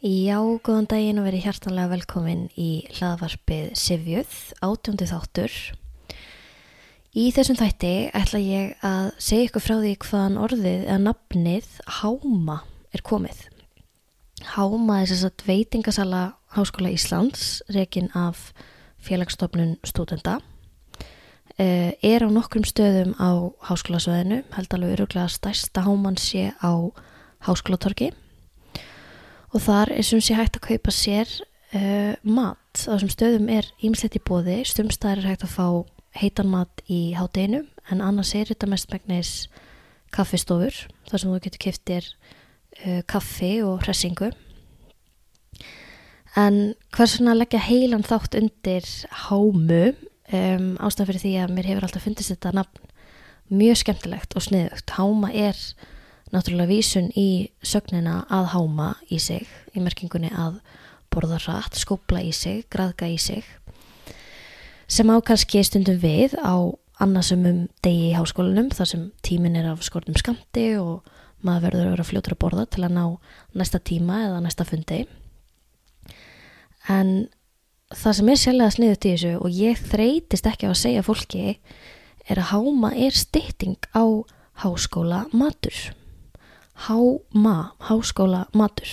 Já, góðan daginn og verið hjartanlega velkomin í hlaðvarpið Sivjöð, átjóndi þáttur. Í þessum þætti ætla ég að segja ykkur frá því hvaðan orðið eða nafnið Háma er komið. Háma er þess að veitingasala Háskóla Íslands, rekin af félagsstofnun stúdenda, eh, er á nokkrum stöðum á háskólasöðinu, held alveg öruglega stærsta háman sé á háskólatorki og þar er sem sé hægt að kaupa sér uh, mat. Á þessum stöðum er ímislegt í bóði stumstaðar er hægt að fá heitan mat í hátdeinu en annars er þetta mest megnis kaffistofur þar sem þú getur kiftir uh, kaffi og hressingu. En hvers vegna leggja heilan þátt undir hámu? Um, ástæðan fyrir því að mér hefur alltaf fundist þetta nafn mjög skemmtilegt og sniðugt. Háma er náttúrulega vísun í sögnina að háma í sig, í merkingunni að borða rætt, skópla í sig, graðga í sig, sem á kannski stundum við á annarsumum degi í háskólanum þar sem tímin er af skortum skamti og maður verður að vera fljótur að borða til að ná næsta tíma eða næsta fundi. En það sem er sérlega sniðut í þessu og ég þreytist ekki á að segja fólki er að háma er stytting á háskóla matur. HÁMA, háskóla matur.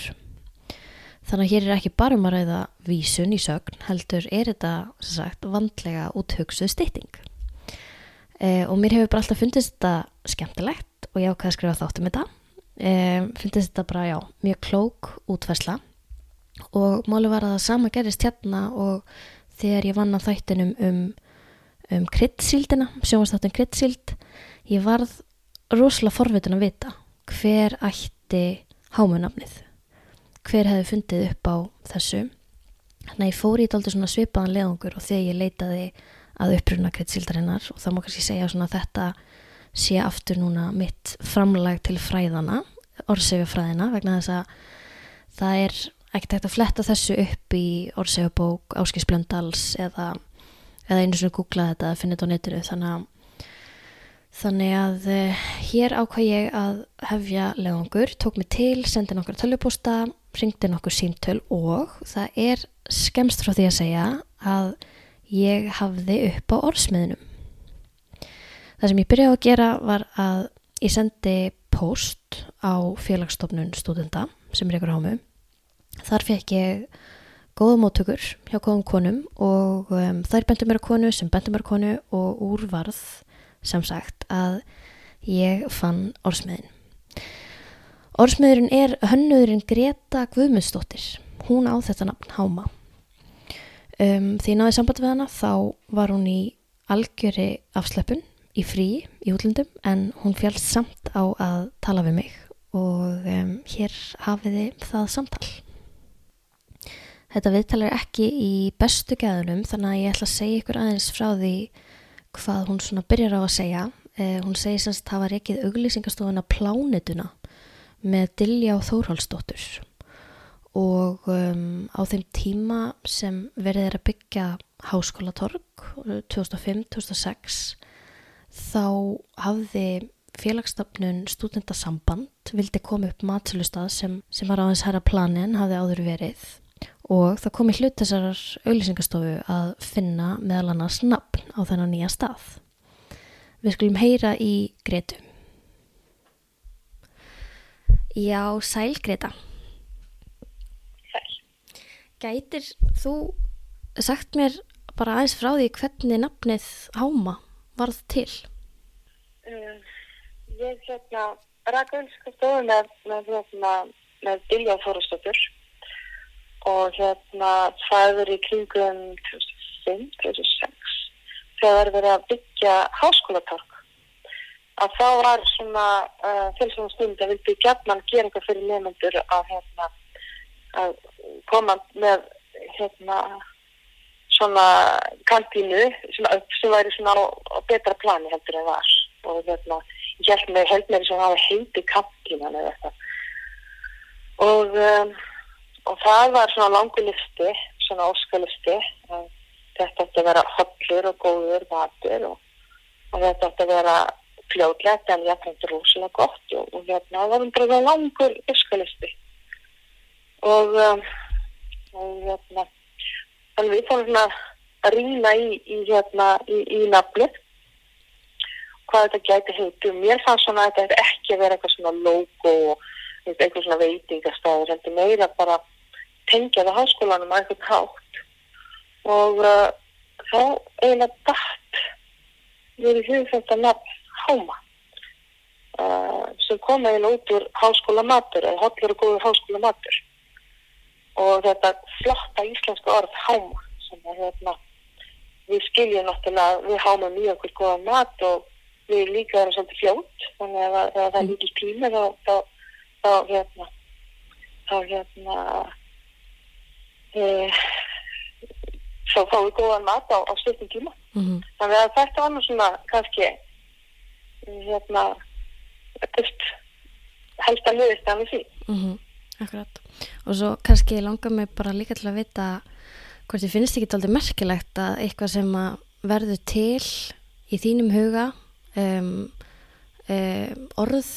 Þannig að hér er ekki bara um að ræða vísun í sögn, heldur er þetta sagt, vandlega úthugsuð stytting. E, og mér hefur bara alltaf fundist þetta skemmtilegt og ég ákveði að skrifa þátt um þetta. E, fundist þetta bara, já, mjög klók útværsla og máli var að það sama gerist hérna og þegar ég vann á þættinum um, um kryddsíldina, sjónvastáttin kryddsíld, ég varð rosalega forvitin að vita hver ætti hámunafnið? Hver hefði fundið upp á þessu? Þannig að ég fór í þetta svona svipaðan leðungur og þegar ég leitaði að uppruna kreitsildarinnar og það má kannski segja svona að þetta sé aftur núna mitt framlag til fræðana orðsefjafræðina vegna þess að það er ekkert hægt að fletta þessu upp í orðsefjabók áskisblöndals eða, eða einu svona googla þetta að finna þetta á netinu þannig að Þannig að uh, hér ákvað ég að hefja leðangur, tók mig til, sendi nokkur tölvuposta, ringdi nokkur símtöl og það er skemst frá því að segja að ég hafði upp á orðsmiðnum. Það sem ég byrjaði að gera var að ég sendi post á félagsstofnun stúdenda sem er ykkur hámu. Þar fekk ég góða móttökur hjá góðum konum og um, þær bendur mér að konu sem bendur mér að konu og úrvarð sem sagt að ég fann orðsmiðin. Orðsmiðurinn er hönnuðurinn Greta Guðmundsdóttir. Hún á þetta nafn Háma. Um, því náði samband við hana þá var hún í algjöri afsleppun í frí í útlundum en hún fjálst samt á að tala við mig og um, hér hafiði það samtal. Þetta viðtal er ekki í bestu gæðunum þannig að ég ætla að segja ykkur aðeins frá því hvað hún svona byrjar á að segja. Eh, hún segir semst að það var ekkið auglýsingastofuna Plánituna með Dilja og Þórhaldsdóttur og um, á þeim tíma sem verið er að byggja háskólatorg 2005-2006 þá hafði félagsstafnun stúdendasamband vildi koma upp matsölustad sem, sem var á þess herra planin hafði áður verið og það kom í hlut þessar auðlýsingastofu að finna meðal annars nafn á þennan nýja stað. Við skulum heyra í Gretu. Já, sæl Greta. Sæl. Gætir þú sagt mér bara aðeins frá því hvernig nafnið Háma varð til? Uh, ég hérna ræk auðlýsingastofu með, með, með, með Dilja Þórastóttur og hérna það er í kringum 2005-2006 þegar verið að byggja háskólatorg að þá var svona uh, félagslunum stund að vildi gætman gera eitthvað fyrir nefnendur að hérna að koma með hérna svona kantínu sem, sem væri svona á, á betra plani heldur en var. Og hérna ég held með, þess að það heiti kantínan eða eitthvað. Og um, og það var svona langu listi, svona óskalisti. Þetta ætti að vera hollur og góður matur og, og þetta ætti að vera fljóðlegt en ég ætti rosalega gott og, og hérna var bara langur óskalisti. og, um, og hérna, þannig við fórum svona að rýna í, í, hérna, í, í nafnið hvað þetta gæti heitu. Mér fannst svona að þetta ekki að vera eitthvað svona logo og eitthvað svona veitingastæður, heldur meira bara tengja það háskólanum að eitthvað hátt. Og uh, þá eiginlega dætt við í hug þetta nafn Háma uh, sem kom eiginlega út úr háskóla matur eða hotlur og góður háskóla matur. Og þetta flotta íslenska orð Háma sem er hérna við skiljum náttúrulega við háma mjög okkur góða mat og við líka erum svolítið fljótt þannig að það er lítið tími þá, þá, þá hérna þá hérna e, þá fáum við góðan mat á, á stundum tíma Mm -hmm. þannig að þetta var nú svona kannski hérna eftir helst að liðist af því Mm Akkurat. Og svo kannski langar mig bara líka til að vita hvort þið finnst ekki aldrei merkilegt að eitthvað sem að verður til í þínum huga um, um, orð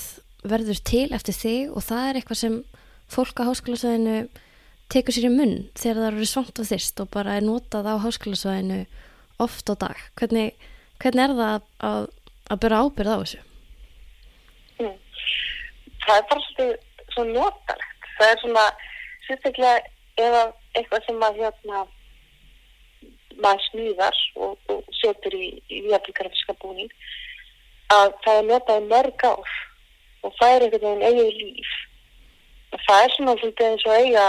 verður til eftir þig og það er eitthvað sem fólk á háskólasvæðinu tekur sér í munn þegar það eru svangt og þyrst og bara er notað á háskólasvæðinu oft á dag. Hvernig, hvernig er það að, að byrja ábyrð á þessu? mm. það er bara svolítið svo notalegt það er svona sérstaklega ef að eitthvað sem að hérna maður smíðar og, og setur í, í viðablikarfiska búning að það er notað í mörg ár og það er einhvern veginn eigið líf það er svona svolítið eins og eiga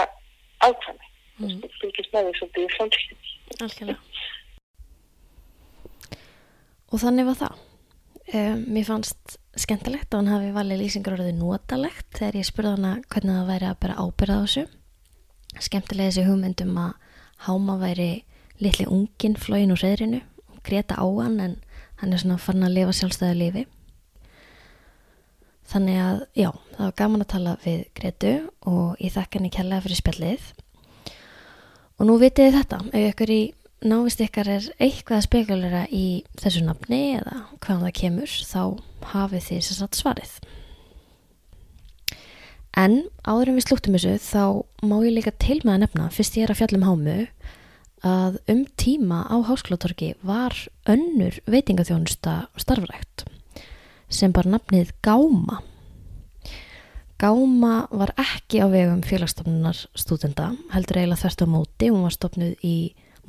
ákvæmi Mm. mm. fylgist með því svolítið í framtíðin Algjörlega. Og þannig var það. Um, mér fannst skemmtilegt að hann hafi valið lýsingar orðið notalegt þegar ég spurði hana hvernig það væri að bera ábyrða á þessu. Skemmtilega þessi hugmyndum að háma væri litli unginn flóin úr reyðrinu og greta á hann en hann er svona farin að lifa sjálfstæðu lífi. Þannig að, já, það var gaman að tala við Gretu og ég þakka henni kærlega fyrir spjallið. Og nú vitið þið þetta, ef ykkur í návist ykkar er eitthvað spekulera í þessu nafni eða hvaðan það kemur, þá hafið þið sér satt svarið. En áður en við slúttum þessu, þá má ég líka til með að nefna, fyrst ég er að fjallum hámu, að um tíma á háskólatorki var önnur veitingaþjónusta starfrækt sem bara nafnið Gáma. Gáma var ekki á vegum félagsstofnunar stúdenda, heldur eiginlega þvert á móti, hún var stofnuð í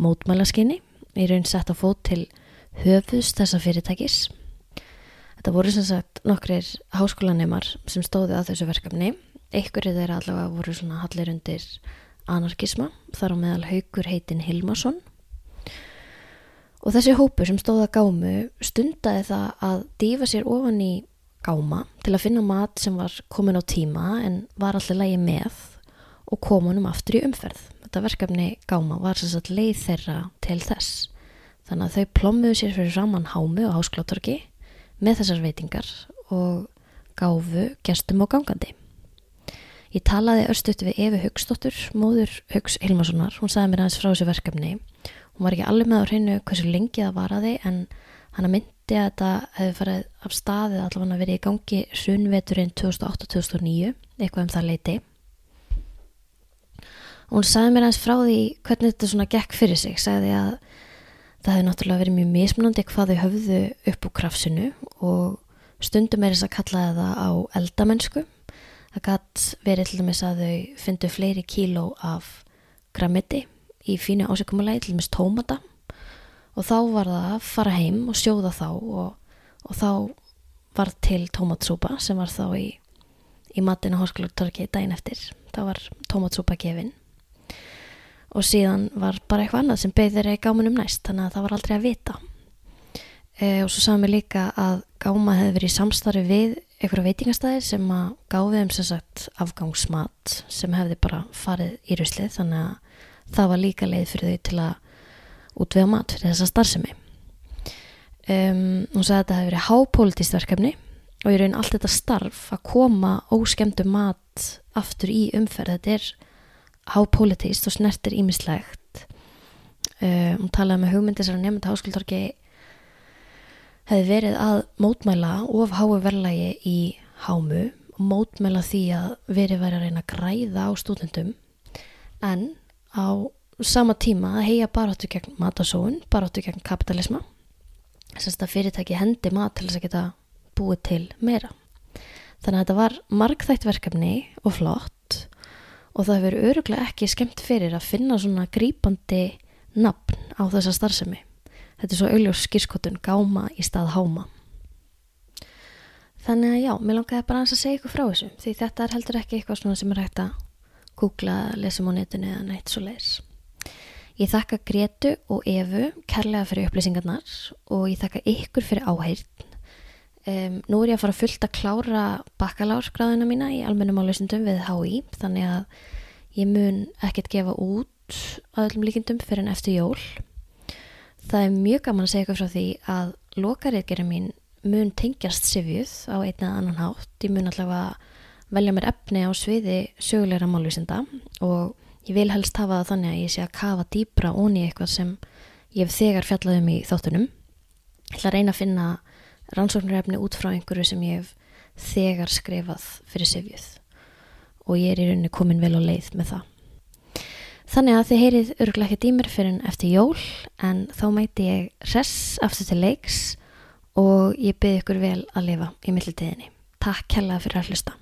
mótmælaskinni, í raun sett á fót til höfus þessa fyrirtækis. Þetta voru sem sagt nokkrir háskólanemar sem stóði að þessu verkefni. Einhverju þeirra allavega voru svona hallir undir anarkisma, þar á meðal haugur heitin Hilmarsson. Og þessi hópur sem stóða gámu stundaði það að dífa sér ofan í gáma til að finna mat sem var komin á tíma en var allir lægi með og komunum aftur í umferð. Þetta verkefni gáma var sagt leið þeirra til þess. Þannig að þau plommuðu sér fyrir saman hámu og hásklátorki með þessar veitingar og gáfu gestum og gangandi. Ég talaði örstuðt við Efi Haugsdóttur, móður Haugs Hilmarssonar. Hún sagði mér aðeins frá þessu verkefni. Hún var ekki alveg með á hreinu hversu lengi það varaði en hann myndi að þetta hefði farið af staðið allavega verið í gangi sunveturinn 2008-2009, eitthvað um það leiti. Hún sagði mér aðeins frá því hvernig þetta svona gekk fyrir sig, sagði að það hefði náttúrulega verið mjög mismunandi hvað þau höfðu upp úr krafsinu og stundum er þess að kalla það á eldamennsku. Það gætt verið til dæmis að þau fyndu fleiri kíló af grammiti í fínu ásökumulegi, til dæmis tómata og þá var það að fara heim og sjóða þá og, og þá var til tómatsúpa sem var þá í, í matin á háskólatorki daginn eftir. Það var tómatsúpa gefin og síðan var bara eitthvað annað sem beðir í gámanum næst þannig að það var aldrei að vita. E, og svo sagðum við líka að gáma hefði verið í samstarfi við einhverja veitingastæðir sem að gáfið um sem sagt afgangsmat sem hefði bara farið í ruslið þannig að það var líka leið fyrir þau til að útvega mat fyrir þessa starfsemi. Um, hún sagði að þetta hefði verið hápolítist verkefni og í raun allt þetta starf að koma óskemdu mat aftur í umferð. Þetta er hápolítist og snertir ímislegt. Um, hún talaði með hugmyndi sem nefndi háskóldorki hefði verið að mótmæla of hái verðlægi í hámu og mótmæla því að verið væri að reyna að græða á stúdendum en á sama tíma að heia baráttu gegn matasóun, baráttu gegn kapitalisma þess að fyrirtæki hendi mat til þess að geta búið til meira. Þannig að þetta var margþægt verkefni og flott og það hefur öruglega ekki skemmt fyrir að finna svona grípandi nafn á þessa starfsemi. Þetta er svo augljós skýrskotun gáma í stað háma. Þannig að já, mér langaði bara að segja ykkur frá þessu því þetta er heldur ekki eitthvað sem er hægt að googla, lesum á netinu eða neitt svo leiðis. Ég þakka Gretu og Evu kærlega fyrir upplýsingarnar og ég þakka ykkur fyrir áheyrn. Um, nú er ég að fara fullt að klára bakkalársgráðina mína í almennum álösundum við HÍ þannig að ég mun ekkert gefa út að öllum líkindum fyrir en eftir jól. Það er mjög gaman að segja ykkur frá því að lokariðgerinn mín mun tengjast sifjuð á einna annan hátt. Ég mun allavega velja mér efni á sviði sögulegra málvísinda og ég vil helst hafa það þannig að ég sé að kafa dýbra onni eitthvað sem ég hef þegar fjallað um í þáttunum. Ég ætla að reyna að finna rannsóknarefni út frá einhverju sem ég hef þegar skrifað fyrir sifjuð og ég er í rauninni komin vel á leið með það. Þannig að þið heyrið örgulega ekki dýmur fyrir en eftir jól en þá mæti ég res aftur til leiks og ég byrði ykkur vel að lifa í millitíðinni. Takk kella fyrir að hlusta.